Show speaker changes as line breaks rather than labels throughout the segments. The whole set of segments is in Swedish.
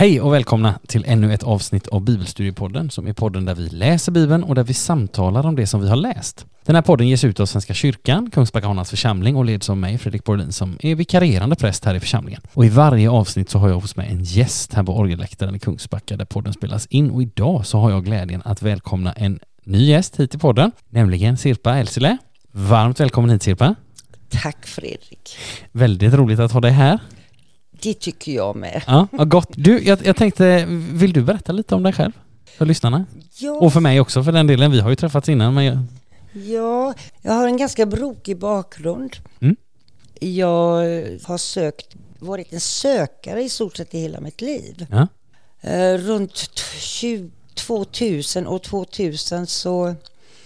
Hej och välkomna till ännu ett avsnitt av Bibelstudiepodden som är podden där vi läser Bibeln och där vi samtalar om det som vi har läst. Den här podden ges ut av Svenska kyrkan, Kungsbackahanas församling och leds av mig, Fredrik Borlin, som är vikarierande präst här i församlingen. Och i varje avsnitt så har jag hos mig en gäst här på orgelläktaren i Kungsbacka där podden spelas in och idag så har jag glädjen att välkomna en ny gäst hit till podden, nämligen Sirpa Elsile. Varmt välkommen hit Sirpa.
Tack Fredrik.
Väldigt roligt att ha dig här.
Det tycker jag med.
Ja, vad gott. Du, jag, jag tänkte, vill du berätta lite om dig själv? För lyssnarna?
Ja,
Och för mig också för den delen. Vi har ju träffats innan men jag,
ja, jag har en ganska brokig bakgrund.
Mm.
Jag har sökt, varit en sökare i stort sett i hela mitt liv.
ja.
Eh, runt t- 20, 2000 och 2000 så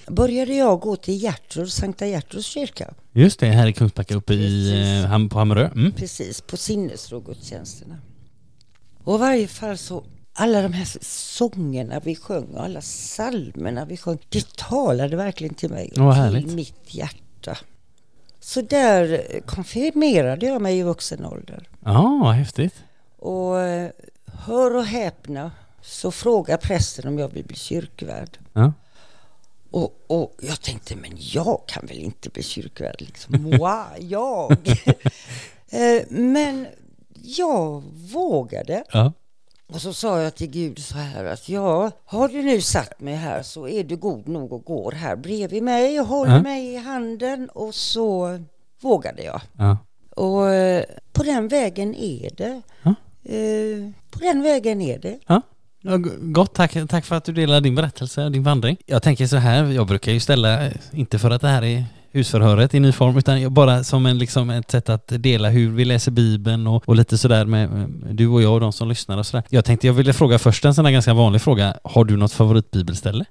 började jag gå till Gertrud, Sankta Gertruds kyrka.
Just det, här i Kungsbacka uppe i,
Precis.
eh, Ham- på Hammarö. Mm.
Precis, på sinnesrogudstjänsterna. Och i varje fall så, alla de här sångerna vi sjöng och alla psalmerna vi sjöng, det talade verkligen till mig och till mitt hjärta. Så där konfirmerade jag mig i vuxen ålder.
Ja, vad häftigt.
Och eh, hör och häpna så frågar prästen om jag vill bli kyrkvärd.
Ja.
Och, och jag tänkte, men jag kan väl inte bli kyrkvärd liksom. Wow, jag! Eh, men jag vågade.
Ja.
Och så sa jag till Gud så här att ja, har du nu satt mig här så är du god nog och går här bredvid mig och håller
Ja.
mig i handen och så vågade jag.
Ja.
Och eh, på den vägen är det.
Ja.
Eh, på den vägen är det.
Ja. Gott, tack, tack för att du delar din berättelse och din vandring. Jag tänker så här, jag brukar ju ställa, inte för att det här är husförhöret i ny form, utan bara som en, liksom ett sätt att dela hur vi läser Bibeln och, och lite sådär med, med du och jag och de som lyssnar och sådär. Jag tänkte jag ville fråga först en sån här ganska vanlig fråga. Har du något favoritbibelställe?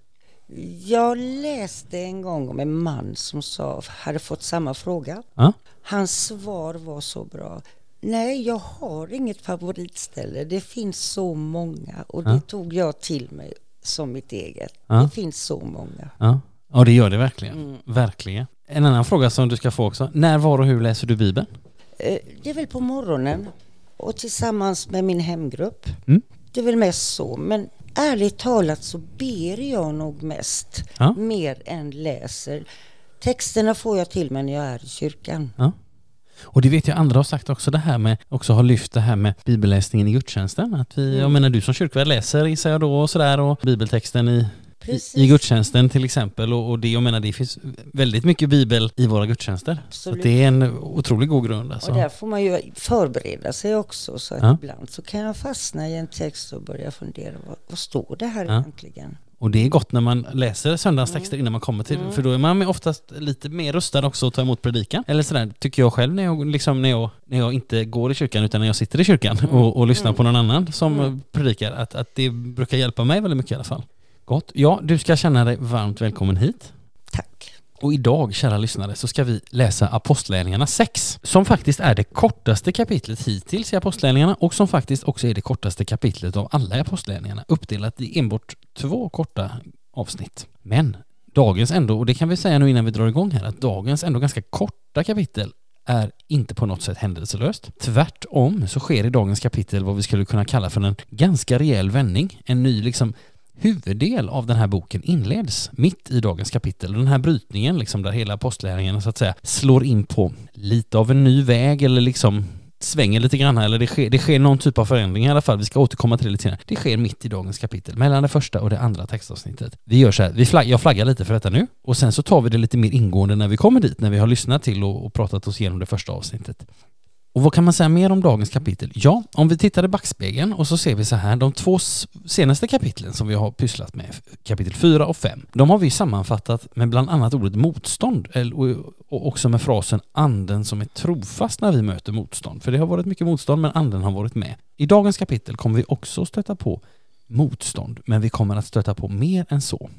Jag läste en gång om en man som sa, hade fått samma fråga.
Ja.
Hans svar var så bra. Nej, jag har inget favoritställe. Det finns så många och det
Ja.
tog jag till mig som mitt eget.
Ja.
Det finns så många.
Ja. Ja, det gör det verkligen.
Mm.
Verkligen. En annan fråga som du ska få också. När, var och hur läser du Bibeln?
Eh, Det är väl på morgonen och tillsammans med min hemgrupp.
Mm.
Det är väl mest så, men ärligt talat så ber jag nog mest
Ja.
mer än läser. Texterna får jag till mig när jag är i kyrkan.
Ja. Och det vet jag andra har sagt också det här med, också har lyft det här med bibelläsningen i gudstjänsten. Att vi, jag
Mm.
menar du som kyrkvärd läser gissar jag då och sådär och bibeltexten i,
Precis.
i, gudstjänsten till exempel och, och det jag menar det finns väldigt mycket bibel i våra gudstjänster. Så
Absolut.
att det är en otroligt god grund alltså.
Och där får man ju förbereda sig också. Så att
Ja.
ibland så kan jag fastna i en text och börja fundera, vad, vad står det här
Ja.
egentligen?
Och det är gott när man läser söndagstexter
Mm.
innan man kommer till
Mm.
för då är man oftast lite mer rustad också att ta emot predikan. Eller sådär tycker jag själv när jag, liksom, när jag, när jag inte går i kyrkan utan när jag sitter i kyrkan
Mm.
och, och lyssnar
Mm.
på någon annan som
Mm.
predikar att, att det brukar hjälpa mig väldigt mycket i alla fall. Gott. Ja, du ska känna dig varmt välkommen hit. Och idag, kära lyssnare, så ska vi läsa Apostlagärningarna 6, som faktiskt är det kortaste kapitlet hittills i Apostlagärningarna och som faktiskt också är det kortaste kapitlet av alla Apostlagärningarna, uppdelat i enbart två korta avsnitt. Men dagens ändå, och det kan vi säga nu innan vi drar igång här, att dagens ändå ganska korta kapitel är inte på något sätt händelselöst. Tvärtom så sker i dagens kapitel vad vi skulle kunna kalla för en ganska rejäl vändning. En ny liksom huvuddel av den här boken inleds mitt i dagens kapitel. Den här brytningen liksom där hela apostlärningen så att säga slår in på lite av en ny väg eller liksom svänger lite grann här, eller det sker, det sker någon typ av förändring i alla fall. Vi ska återkomma till det lite senare. Det sker mitt i dagens kapitel, mellan det första och det andra textavsnittet. Vi gör så här, vi flagg, jag flaggar lite för detta nu och sen så tar vi det lite mer ingående när vi kommer dit, när vi har lyssnat till och, och pratat oss igenom det första avsnittet. Och vad kan man säga mer om dagens kapitel? Ja, om vi tittar i backspegeln och så ser vi så här, de två senaste kapitlen som vi har pysslat med, kapitel 4 och 5, de har vi sammanfattat med bland annat ordet motstånd och och också med frasen anden som är trofast när vi möter motstånd. För det har varit mycket motstånd men anden har varit med. I dagens kapitel kommer vi också stöta på motstånd, men vi kommer att stöta på mer än så.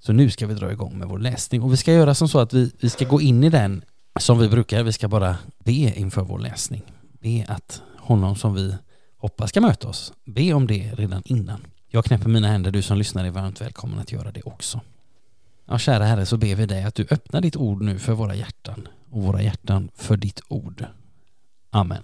Så nu ska vi dra igång med vår läsning och vi ska göra som så att vi, vi ska gå in i den som vi brukar. Vi ska bara be inför vår läsning. Be att honom som vi hoppas ska möta oss, be om det redan innan. Jag knäpper mina händer, du som lyssnar är varmt välkommen att göra det också. Ja, kära Herre, så ber vi dig att du öppnar ditt ord nu för våra hjärtan och våra hjärtan för ditt ord. Amen.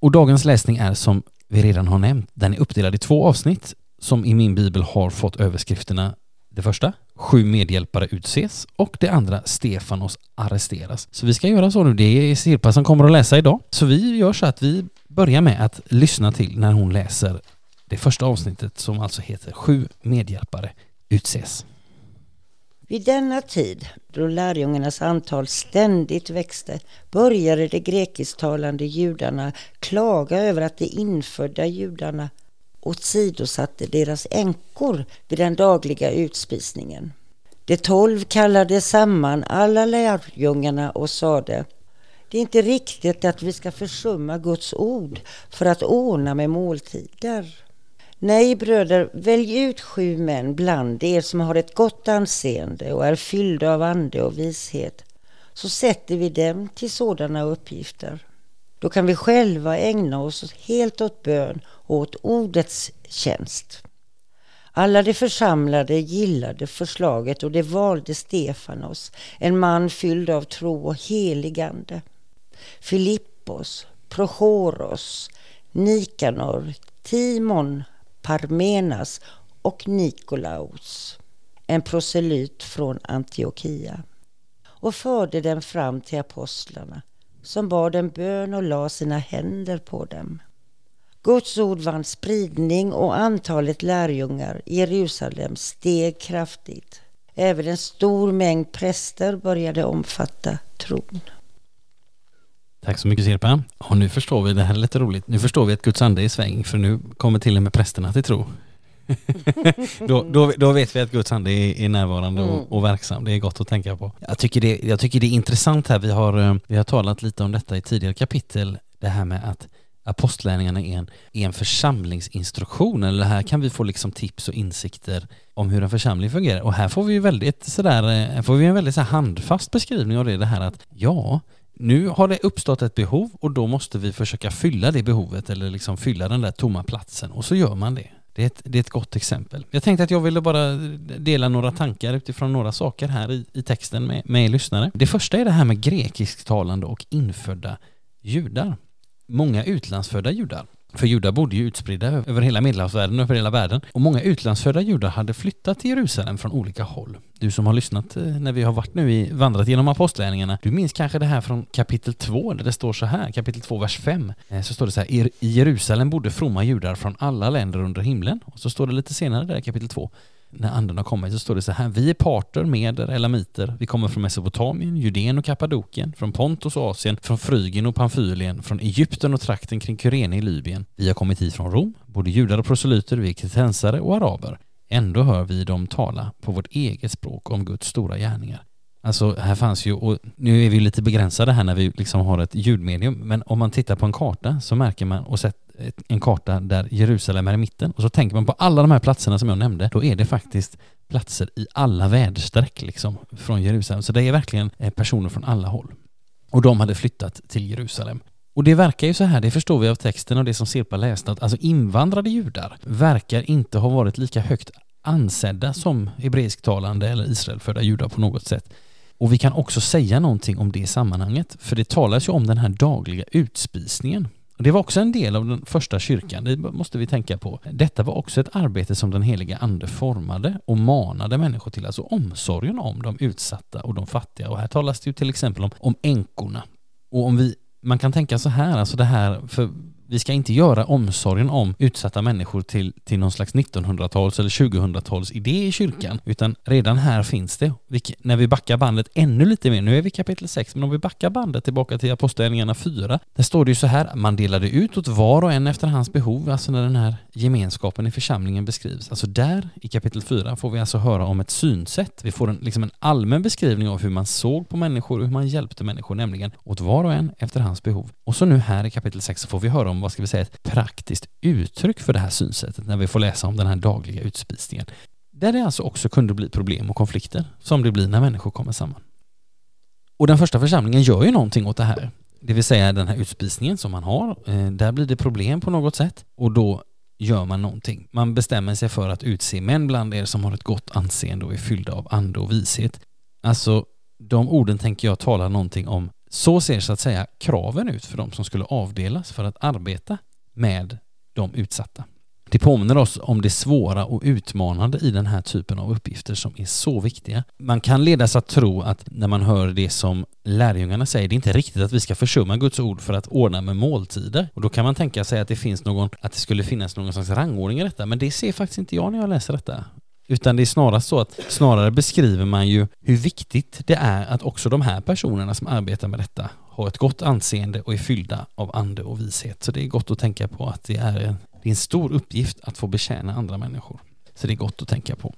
Och dagens läsning är som vi redan har nämnt. Den är uppdelad i två avsnitt som i min bibel har fått överskrifterna det första, sju medhjälpare utses och det andra, Stefanos arresteras. Så vi ska göra så nu, det är Sirpa som kommer att läsa idag. Så vi gör så att vi börjar med att lyssna till när hon läser det första avsnittet som alltså heter Sju medhjälpare utses.
Vid denna tid, då lärjungarnas antal ständigt växte, började de grekisktalande judarna klaga över att de infödda judarna åsidosatte deras änkor vid den dagliga utspisningen. De tolv kallade samman alla lärjungarna och sade det är inte riktigt att vi ska försumma Guds ord för att ordna med måltider. Nej, bröder, välj ut sju män bland er som har ett gott anseende och är fyllda av ande och vishet, så sätter vi dem till sådana uppgifter. Då kan vi själva ägna oss helt åt bön och åt ordets tjänst. Alla de församlade gillade förslaget och de valde Stefanos, en man fylld av tro och heligande. Filippos, Prochoros, Nikanor, Timon, Parmenas och Nikolaus, en proselyt från Antiochia, och förde den fram till apostlarna som bad en bön och la sina händer på dem. Guds ord vann spridning och antalet lärjungar i Jerusalem steg kraftigt. Även en stor mängd präster började omfatta tron.
Tack så mycket Sirpa. Och nu förstår vi, det här är lite roligt, nu förstår vi att Guds ande är i sväng för nu kommer till och med prästerna till tro då, då, då, vet vi att Guds ande är, är närvarande och, mm. och, verksam. Det är gott att tänka på. Jag tycker det, jag tycker det är intressant här. Vi har, eh, vi har talat lite om detta i tidigare kapitel. Det här med att apostlärningarna är en, är en församlingsinstruktion. Eller här kan vi få liksom tips och insikter om hur en församling fungerar. Och här får vi väldigt sådär, eh, får vi en väldigt så handfast beskrivning av det, det här att ja, nu har det uppstått ett behov och då måste vi försöka fylla det behovet eller liksom fylla den där tomma platsen och så gör man det. Det är, ett, det är ett gott exempel. Jag tänkte att jag ville bara dela några tankar utifrån några saker här i, i texten med, med er lyssnare. Det första är det här med grekisktalande och infödda judar. Många utlandsfödda judar för judar bodde ju utspridda över hela medelhavsvärlden och över hela världen. Och många utlandsfödda judar hade flyttat till Jerusalem från olika håll. Du som har lyssnat eh, när vi har varit nu i, vandrat genom apostlärningarna, du minns kanske det här från kapitel 2 där det står så här, kapitel 2, vers 5. Eh, så står det så här, i Jerusalem bodde fromma judar från alla länder under himlen. Och så står det lite senare där i kapitel 2 när anden har kommit så står det så här, vi är parter, meder, elamiter, vi kommer från Mesopotamien, Judeen och Kappadokien, från Pontus och Asien, från Frygien och Pamfylien, från Egypten och trakten kring Kyrene i Libyen. Vi har kommit hit från Rom, både judar och proselyter, vi är kretensare och araber. Ändå hör vi dem tala på vårt eget språk om Guds stora gärningar. Alltså här fanns ju, och nu är vi lite begränsade här när vi liksom har ett ljudmedium, men om man tittar på en karta så märker man och sett en karta där Jerusalem är i mitten och så tänker man på alla de här platserna som jag nämnde, då är det faktiskt platser i alla väderstreck liksom från Jerusalem. Så det är verkligen eh, personer från alla håll. Och de hade flyttat till Jerusalem. Och det verkar ju så här, det förstår vi av texten och det som Sirpa läste, att alltså invandrade judar verkar inte ha varit lika högt ansedda som hebreisktalande eller Israelfödda judar på något sätt. Och vi kan också säga någonting om det sammanhanget, för det talas ju om den här dagliga utspisningen. Och det var också en del av den första kyrkan, det måste vi tänka på. Detta var också ett arbete som den heliga ande formade och manade människor till, alltså omsorgen om de utsatta och de fattiga. Och här talas det ju till exempel om, om änkorna. Och om vi, man kan tänka så här, alltså det här, för vi ska inte göra omsorgen om utsatta människor till, till någon slags 1900-tals eller 2000-tals idé i kyrkan, utan redan här finns det. när vi backar bandet ännu lite mer, nu är vi kapitel 6, men om vi backar bandet tillbaka till Apostlagärningarna 4, där står det ju så här, man delade ut åt var och en efter hans behov, alltså när den här gemenskapen i församlingen beskrivs. Alltså där, i kapitel 4, får vi alltså höra om ett synsätt. Vi får en, liksom en allmän beskrivning av hur man såg på människor och hur man hjälpte människor, nämligen åt var och en efter hans behov. Och så nu här i kapitel 6 så får vi höra om vad ska vi säga, ett praktiskt uttryck för det här synsättet när vi får läsa om den här dagliga utspisningen. Där det alltså också kunde bli problem och konflikter som det blir när människor kommer samman. Och den första församlingen gör ju någonting åt det här. Det vill säga den här utspisningen som man har, eh, där blir det problem på något sätt och då gör man någonting. Man bestämmer sig för att utse män bland er som har ett gott anseende och är fyllda av ande och vishet. Alltså, de orden tänker jag tala någonting om så ser så att säga kraven ut för de som skulle avdelas för att arbeta med de utsatta. Det påminner oss om det svåra och utmanande i den här typen av uppgifter som är så viktiga. Man kan ledas att tro att när man hör det som lärjungarna säger, det är inte riktigt att vi ska försumma Guds ord för att ordna med måltider. Och då kan man tänka sig att det finns någon, att det skulle finnas någon slags rangordning i detta, men det ser faktiskt inte jag när jag läser detta. Utan det är snarast så att snarare beskriver man ju hur viktigt det är att också de här personerna som arbetar med detta har ett gott anseende och är fyllda av ande och vishet. Så det är gott att tänka på att det är en, det är en stor uppgift att få betjäna andra människor. Så det är gott att tänka på.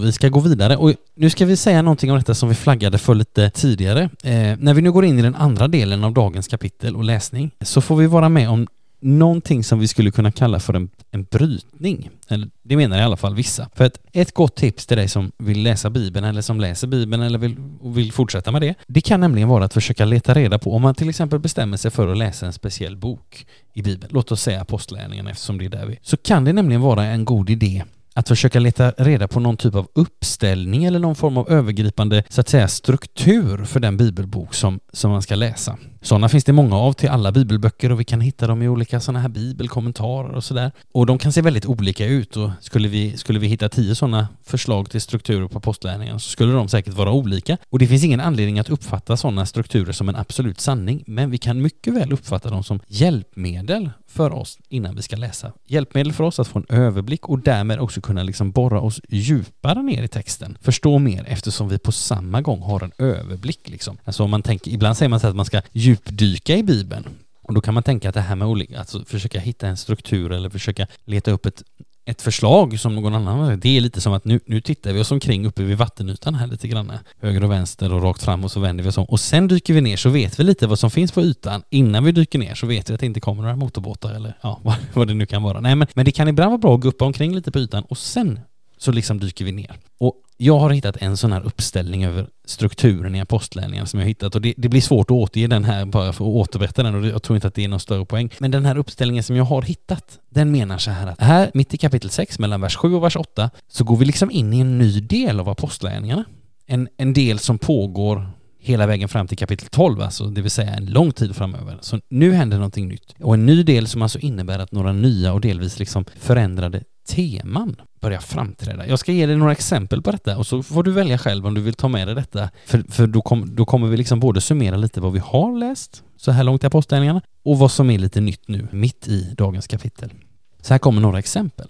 Vi ska gå vidare och nu ska vi säga någonting om detta som vi flaggade för lite tidigare. Eh, när vi nu går in i den andra delen av dagens kapitel och läsning så får vi vara med om någonting som vi skulle kunna kalla för en, en brytning. Eller, det menar i alla fall vissa. För ett, ett gott tips till dig som vill läsa Bibeln eller som läser Bibeln eller vill, vill fortsätta med det. Det kan nämligen vara att försöka leta reda på om man till exempel bestämmer sig för att läsa en speciell bok i Bibeln. Låt oss säga Apostlagärningarna eftersom det är där vi... Så kan det nämligen vara en god idé att försöka leta reda på någon typ av uppställning eller någon form av övergripande så att säga struktur för den bibelbok som, som man ska läsa. Sådana finns det många av till alla bibelböcker och vi kan hitta dem i olika sådana här bibelkommentarer och sådär. Och de kan se väldigt olika ut och skulle vi, skulle vi hitta tio sådana förslag till strukturer på apostlärningarna så skulle de säkert vara olika. Och det finns ingen anledning att uppfatta sådana strukturer som en absolut sanning, men vi kan mycket väl uppfatta dem som hjälpmedel för oss innan vi ska läsa. Hjälpmedel för oss att få en överblick och därmed också kunna liksom borra oss djupare ner i texten. Förstå mer eftersom vi på samma gång har en överblick liksom. Alltså om man tänker, ibland säger man så att man ska djupdyka i Bibeln. Och då kan man tänka att det här med olika, alltså försöka hitta en struktur eller försöka leta upp ett, ett förslag som någon annan har. Det är lite som att nu, nu tittar vi oss omkring uppe vid vattenytan här lite grann. Höger och vänster och rakt fram och så vänder vi oss om. Och sen dyker vi ner så vet vi lite vad som finns på ytan. Innan vi dyker ner så vet vi att det inte kommer några motorbåtar eller ja, vad, vad det nu kan vara. Nej men, men det kan ibland vara bra att guppa omkring lite på ytan och sen så liksom dyker vi ner. Och jag har hittat en sån här uppställning över strukturen i apostlärningarna som jag har hittat och det, det, blir svårt att återge den här bara för att återberätta den och jag tror inte att det är någon större poäng. Men den här uppställningen som jag har hittat, den menar så här att här mitt i kapitel 6 mellan vers 7 och vers 8 så går vi liksom in i en ny del av apostlärningarna. En, en del som pågår hela vägen fram till kapitel 12, alltså det vill säga en lång tid framöver. Så nu händer någonting nytt. Och en ny del som alltså innebär att några nya och delvis liksom förändrade teman börjar framträda. Jag ska ge dig några exempel på detta och så får du välja själv om du vill ta med dig detta. För, för då, kom, då kommer vi liksom både summera lite vad vi har läst så här långt i apostlagärningarna och vad som är lite nytt nu mitt i dagens kapitel. Så här kommer några exempel.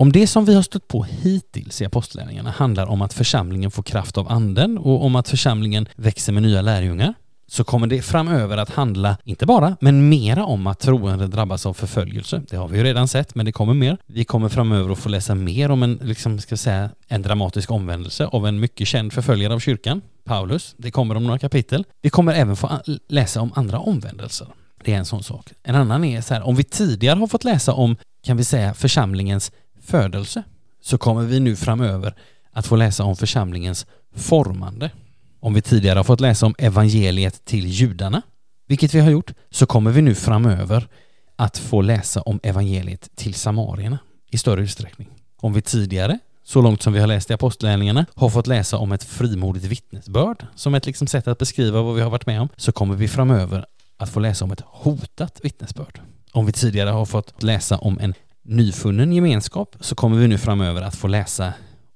Om det som vi har stött på hittills i apostlärningarna handlar om att församlingen får kraft av anden och om att församlingen växer med nya lärjungar så kommer det framöver att handla, inte bara, men mera om att troende drabbas av förföljelse. Det har vi ju redan sett, men det kommer mer. Vi kommer framöver att få läsa mer om en, liksom, ska säga, en dramatisk omvändelse av en mycket känd förföljare av kyrkan, Paulus. Det kommer om några kapitel. Vi kommer även få läsa om andra omvändelser. Det är en sån sak. En annan är så här, om vi tidigare har fått läsa om, kan vi säga, församlingens födelse, så kommer vi nu framöver att få läsa om församlingens formande. Om vi tidigare har fått läsa om evangeliet till judarna, vilket vi har gjort, så kommer vi nu framöver att få läsa om evangeliet till samarierna i större utsträckning. Om vi tidigare, så långt som vi har läst i apostlärningarna, har fått läsa om ett frimodigt vittnesbörd som ett liksom sätt att beskriva vad vi har varit med om, så kommer vi framöver att få läsa om ett hotat vittnesbörd. Om vi tidigare har fått läsa om en nyfunnen gemenskap så kommer vi nu framöver att få läsa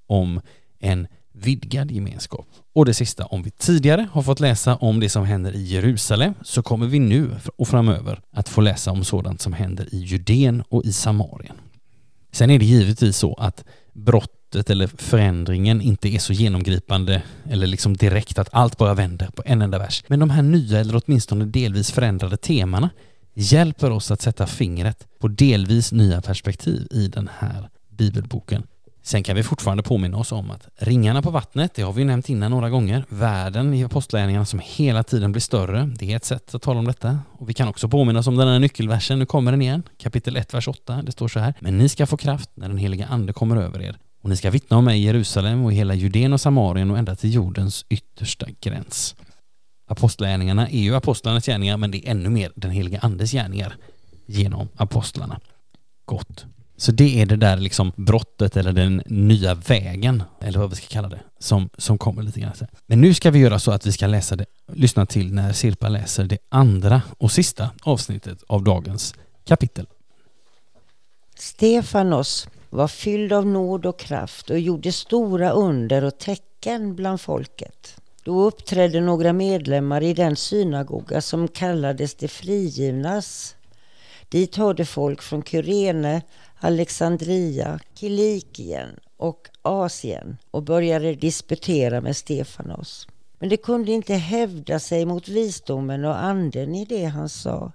om en vidgad gemenskap. Och det sista, om vi tidigare har fått läsa om det som händer i Jerusalem så kommer vi nu och framöver att få läsa om sådant som händer i Judeen och i Samarien. Sen är det givetvis så att brottet eller förändringen inte är så genomgripande eller liksom direkt att allt bara vänder på en enda vers. Men de här nya eller åtminstone delvis förändrade temana hjälper oss att sätta fingret på delvis nya perspektiv i den här bibelboken Sen kan vi fortfarande påminna oss om att ringarna på vattnet, det har vi ju nämnt innan några gånger, världen i apostlagärningarna som hela tiden blir större, det är ett sätt att tala om detta. Och vi kan också påminna oss om den här nyckelversen, nu kommer den igen, kapitel 1, vers 8, det står så här, men ni ska få kraft när den heliga ande kommer över er och ni ska vittna om mig i Jerusalem och i hela Judeen och Samarien och ända till jordens yttersta gräns. Apostlagärningarna är ju apostlarnas gärningar, men det är ännu mer den heliga andes gärningar genom apostlarna. Gott så det är det där liksom brottet eller den nya vägen, eller vad vi ska kalla det, som, som kommer lite grann. Men nu ska vi göra så att vi ska läsa det, lyssna till när Sirpa läser det andra och sista avsnittet av dagens kapitel.
Stefanos var fylld av nåd och kraft och gjorde stora under och tecken bland folket. Då uppträdde några medlemmar i den synagoga som kallades de frigivnas. Dit hörde folk från Kyrene, Alexandria, Kilikien och Asien och började disputera med Stefanos. Men de kunde inte hävda sig mot visdomen och anden i det han sa.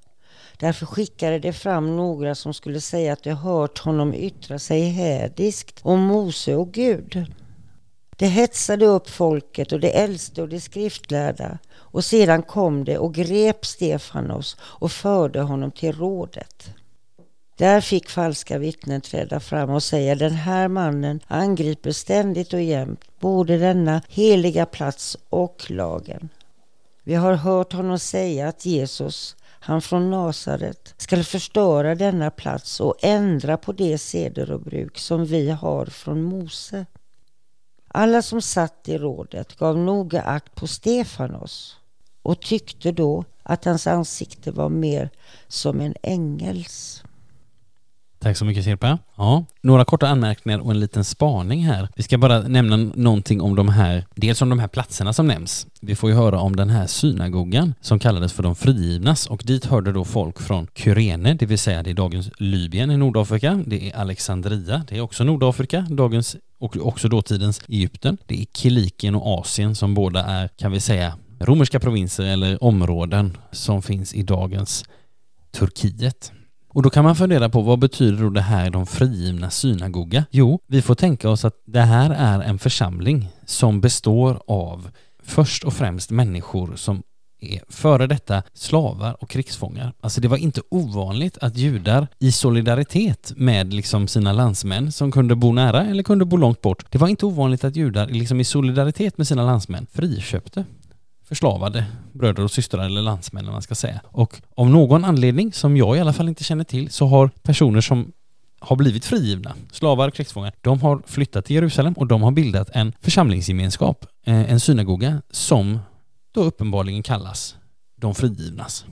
Därför skickade de fram några som skulle säga att de hört honom yttra sig hädiskt om Mose och Gud. Det hetsade upp folket och de äldste och de skriftlärda och sedan kom det och grep Stefanos och förde honom till rådet. Där fick falska vittnen träda fram och säga den här mannen angriper ständigt och jämt både denna heliga plats och lagen. Vi har hört honom säga att Jesus, han från Nasaret, skall förstöra denna plats och ändra på det seder och bruk som vi har från Mose. Alla som satt i rådet gav noga akt på Stefanos och tyckte då att hans ansikte var mer som en ängels.
Tack så mycket Sirpa. Ja, några korta anmärkningar och en liten spaning här. Vi ska bara nämna någonting om de här, dels om de här platserna som nämns. Vi får ju höra om den här synagogan som kallades för de frigivnas och dit hörde då folk från Kyrene, det vill säga det är dagens Libyen i Nordafrika. Det är Alexandria, det är också Nordafrika, dagens och också dåtidens Egypten. Det är Kilikien och Asien som båda är, kan vi säga, romerska provinser eller områden som finns i dagens Turkiet. Och då kan man fundera på vad betyder då det här de frigivna synagoga? Jo, vi får tänka oss att det här är en församling som består av först och främst människor som är före detta slavar och krigsfångar. Alltså det var inte ovanligt att judar i solidaritet med liksom sina landsmän som kunde bo nära eller kunde bo långt bort. Det var inte ovanligt att judar liksom i solidaritet med sina landsmän friköpte förslavade bröder och systrar eller landsmän eller man ska säga. Och av någon anledning som jag i alla fall inte känner till så har personer som har blivit frigivna, slavar, krigsfångar, de har flyttat till Jerusalem och de har bildat en församlingsgemenskap, eh, en synagoga som då uppenbarligen kallas de frigivnas.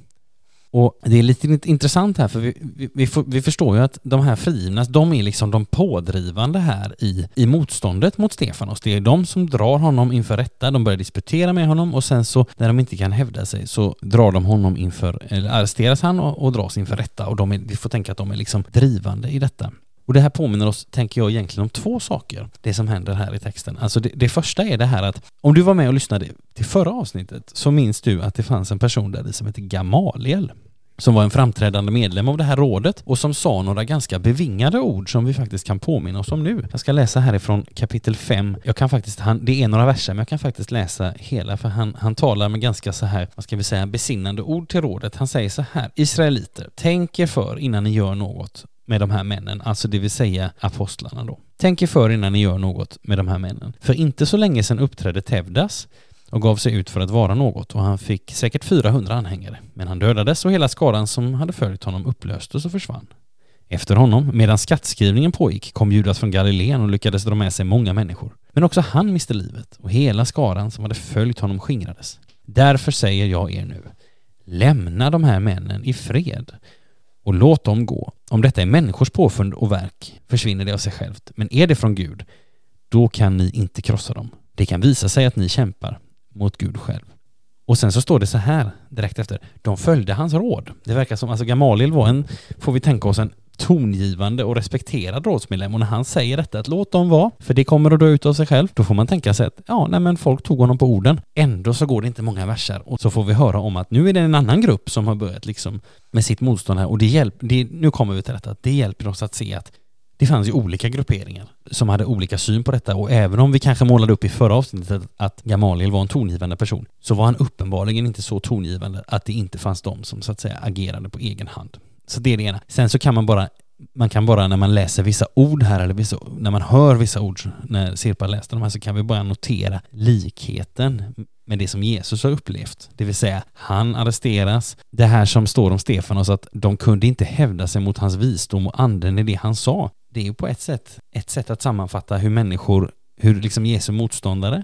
Och det är lite intressant här för vi, vi, vi, vi, förstår ju att de här frigivna, de är liksom de pådrivande här i, i motståndet mot Stefanos. Det är de som drar honom inför rätta, de börjar disputera med honom och sen så när de inte kan hävda sig så drar de honom inför, eller arresteras han och, och dras inför rätta och de är, vi får tänka att de är liksom drivande i detta. Och det här påminner oss, tänker jag, egentligen om två saker, det som händer här i texten. Alltså det, det, första är det här att om du var med och lyssnade till förra avsnittet så minns du att det fanns en person där som heter Gamaliel som var en framträdande medlem av det här rådet och som sa några ganska bevingade ord som vi faktiskt kan påminna oss om nu. Jag ska läsa härifrån kapitel 5. Jag kan faktiskt, han, det är några verser, men jag kan faktiskt läsa hela för han, han talar med ganska så här, vad ska vi säga, besinnande ord till rådet. Han säger så här, Israeliter, tänk er för innan ni gör något med de här männen, alltså det vill säga apostlarna då. Tänk er för innan ni gör något med de här männen. För inte så länge sedan uppträdde Tevdas och gav sig ut för att vara något och han fick säkert 400 anhängare. Men han dödades och hela skaran som hade följt honom upplöstes och försvann. Efter honom, medan skattskrivningen pågick, kom Judas från Galileen och lyckades dra med sig många människor. Men också han miste livet och hela skaran som hade följt honom skingrades. Därför säger jag er nu, lämna de här männen i fred och låt dem gå. Om detta är människors påfund och verk försvinner det av sig självt, men är det från Gud, då kan ni inte krossa dem. Det kan visa sig att ni kämpar mot Gud själv. Och sen så står det så här direkt efter. De följde hans råd. Det verkar som, alltså Gamaliel var en, får vi tänka oss, en tongivande och respekterad rådsmedlem och när han säger detta att låt dem vara, för det kommer att dö ut av sig själv, då får man tänka sig att ja, nej men folk tog honom på orden. Ändå så går det inte många verser och så får vi höra om att nu är det en annan grupp som har börjat liksom med sitt motstånd här och det hjälper, nu kommer vi till detta, det hjälper oss att se att det fanns ju olika grupperingar som hade olika syn på detta och även om vi kanske målade upp i förra avsnittet att Gamaliel var en tongivande person så var han uppenbarligen inte så tongivande att det inte fanns de som så att säga agerade på egen hand. Så det är det ena. Sen så kan man bara man kan bara när man läser vissa ord här eller vissa, när man hör vissa ord när Sirpa läste de här så kan vi bara notera likheten med det som Jesus har upplevt. Det vill säga, han arresteras. Det här som står om Stefanos att de kunde inte hävda sig mot hans visdom och anden i det han sa det är ju på ett sätt ett sätt att sammanfatta hur människor, hur liksom Jesu motståndare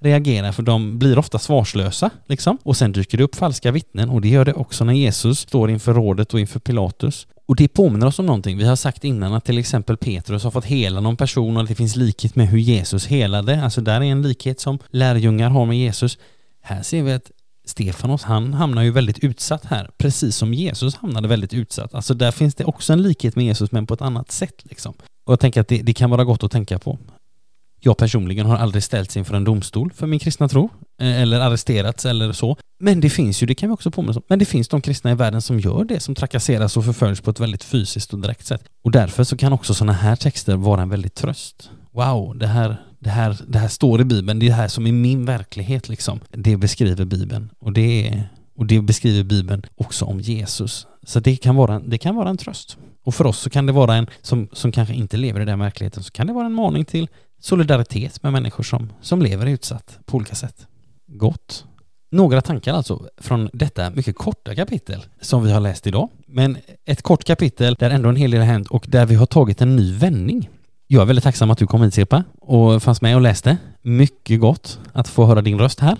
reagerar för de blir ofta svarslösa liksom. Och sen dyker det upp falska vittnen och det gör det också när Jesus står inför rådet och inför Pilatus. Och det påminner oss om någonting. Vi har sagt innan att till exempel Petrus har fått hela någon person och att det finns likhet med hur Jesus helade. Alltså där är en likhet som lärjungar har med Jesus. Här ser vi att Stefanos, han hamnar ju väldigt utsatt här, precis som Jesus hamnade väldigt utsatt. Alltså där finns det också en likhet med Jesus, men på ett annat sätt liksom. Och jag tänker att det, det kan vara gott att tänka på. Jag personligen har aldrig ställts inför en domstol för min kristna tro, eh, eller arresterats eller så. Men det finns ju, det kan vi också påminna om, men det finns de kristna i världen som gör det, som trakasseras och förföljs på ett väldigt fysiskt och direkt sätt. Och därför så kan också sådana här texter vara en väldigt tröst. Wow, det här, det här, det här står i Bibeln, det är det här som är min verklighet liksom. Det beskriver Bibeln och det, är, och det beskriver Bibeln också om Jesus. Så det kan vara, det kan vara en tröst. Och för oss så kan det vara en, som, som kanske inte lever i den verkligheten, så kan det vara en maning till solidaritet med människor som, som lever utsatt på olika sätt. Gott. Några tankar alltså från detta mycket korta kapitel som vi har läst idag. Men ett kort kapitel där ändå en hel del har hänt och där vi har tagit en ny vändning. Jag är väldigt tacksam att du kom hit Sirpa och fanns med och läste. Mycket gott att få höra din röst här.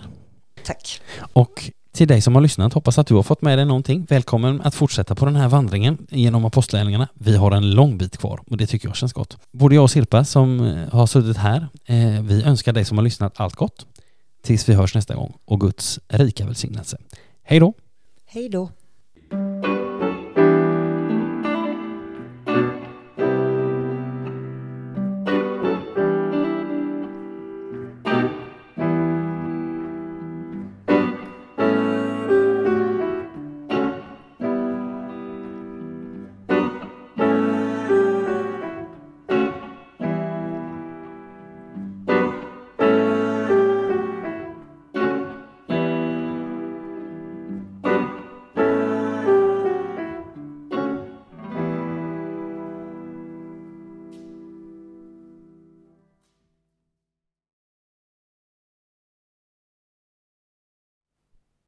Tack.
Och till dig som har lyssnat, hoppas att du har fått med dig någonting. Välkommen att fortsätta på den här vandringen genom apostlärningarna. Vi har en lång bit kvar och det tycker jag känns gott. Både jag och Sirpa som eh, har suttit här, eh, vi önskar dig som har lyssnat allt gott. Tills vi hörs nästa gång och Guds rika välsignelse. Hej då!
Hej då.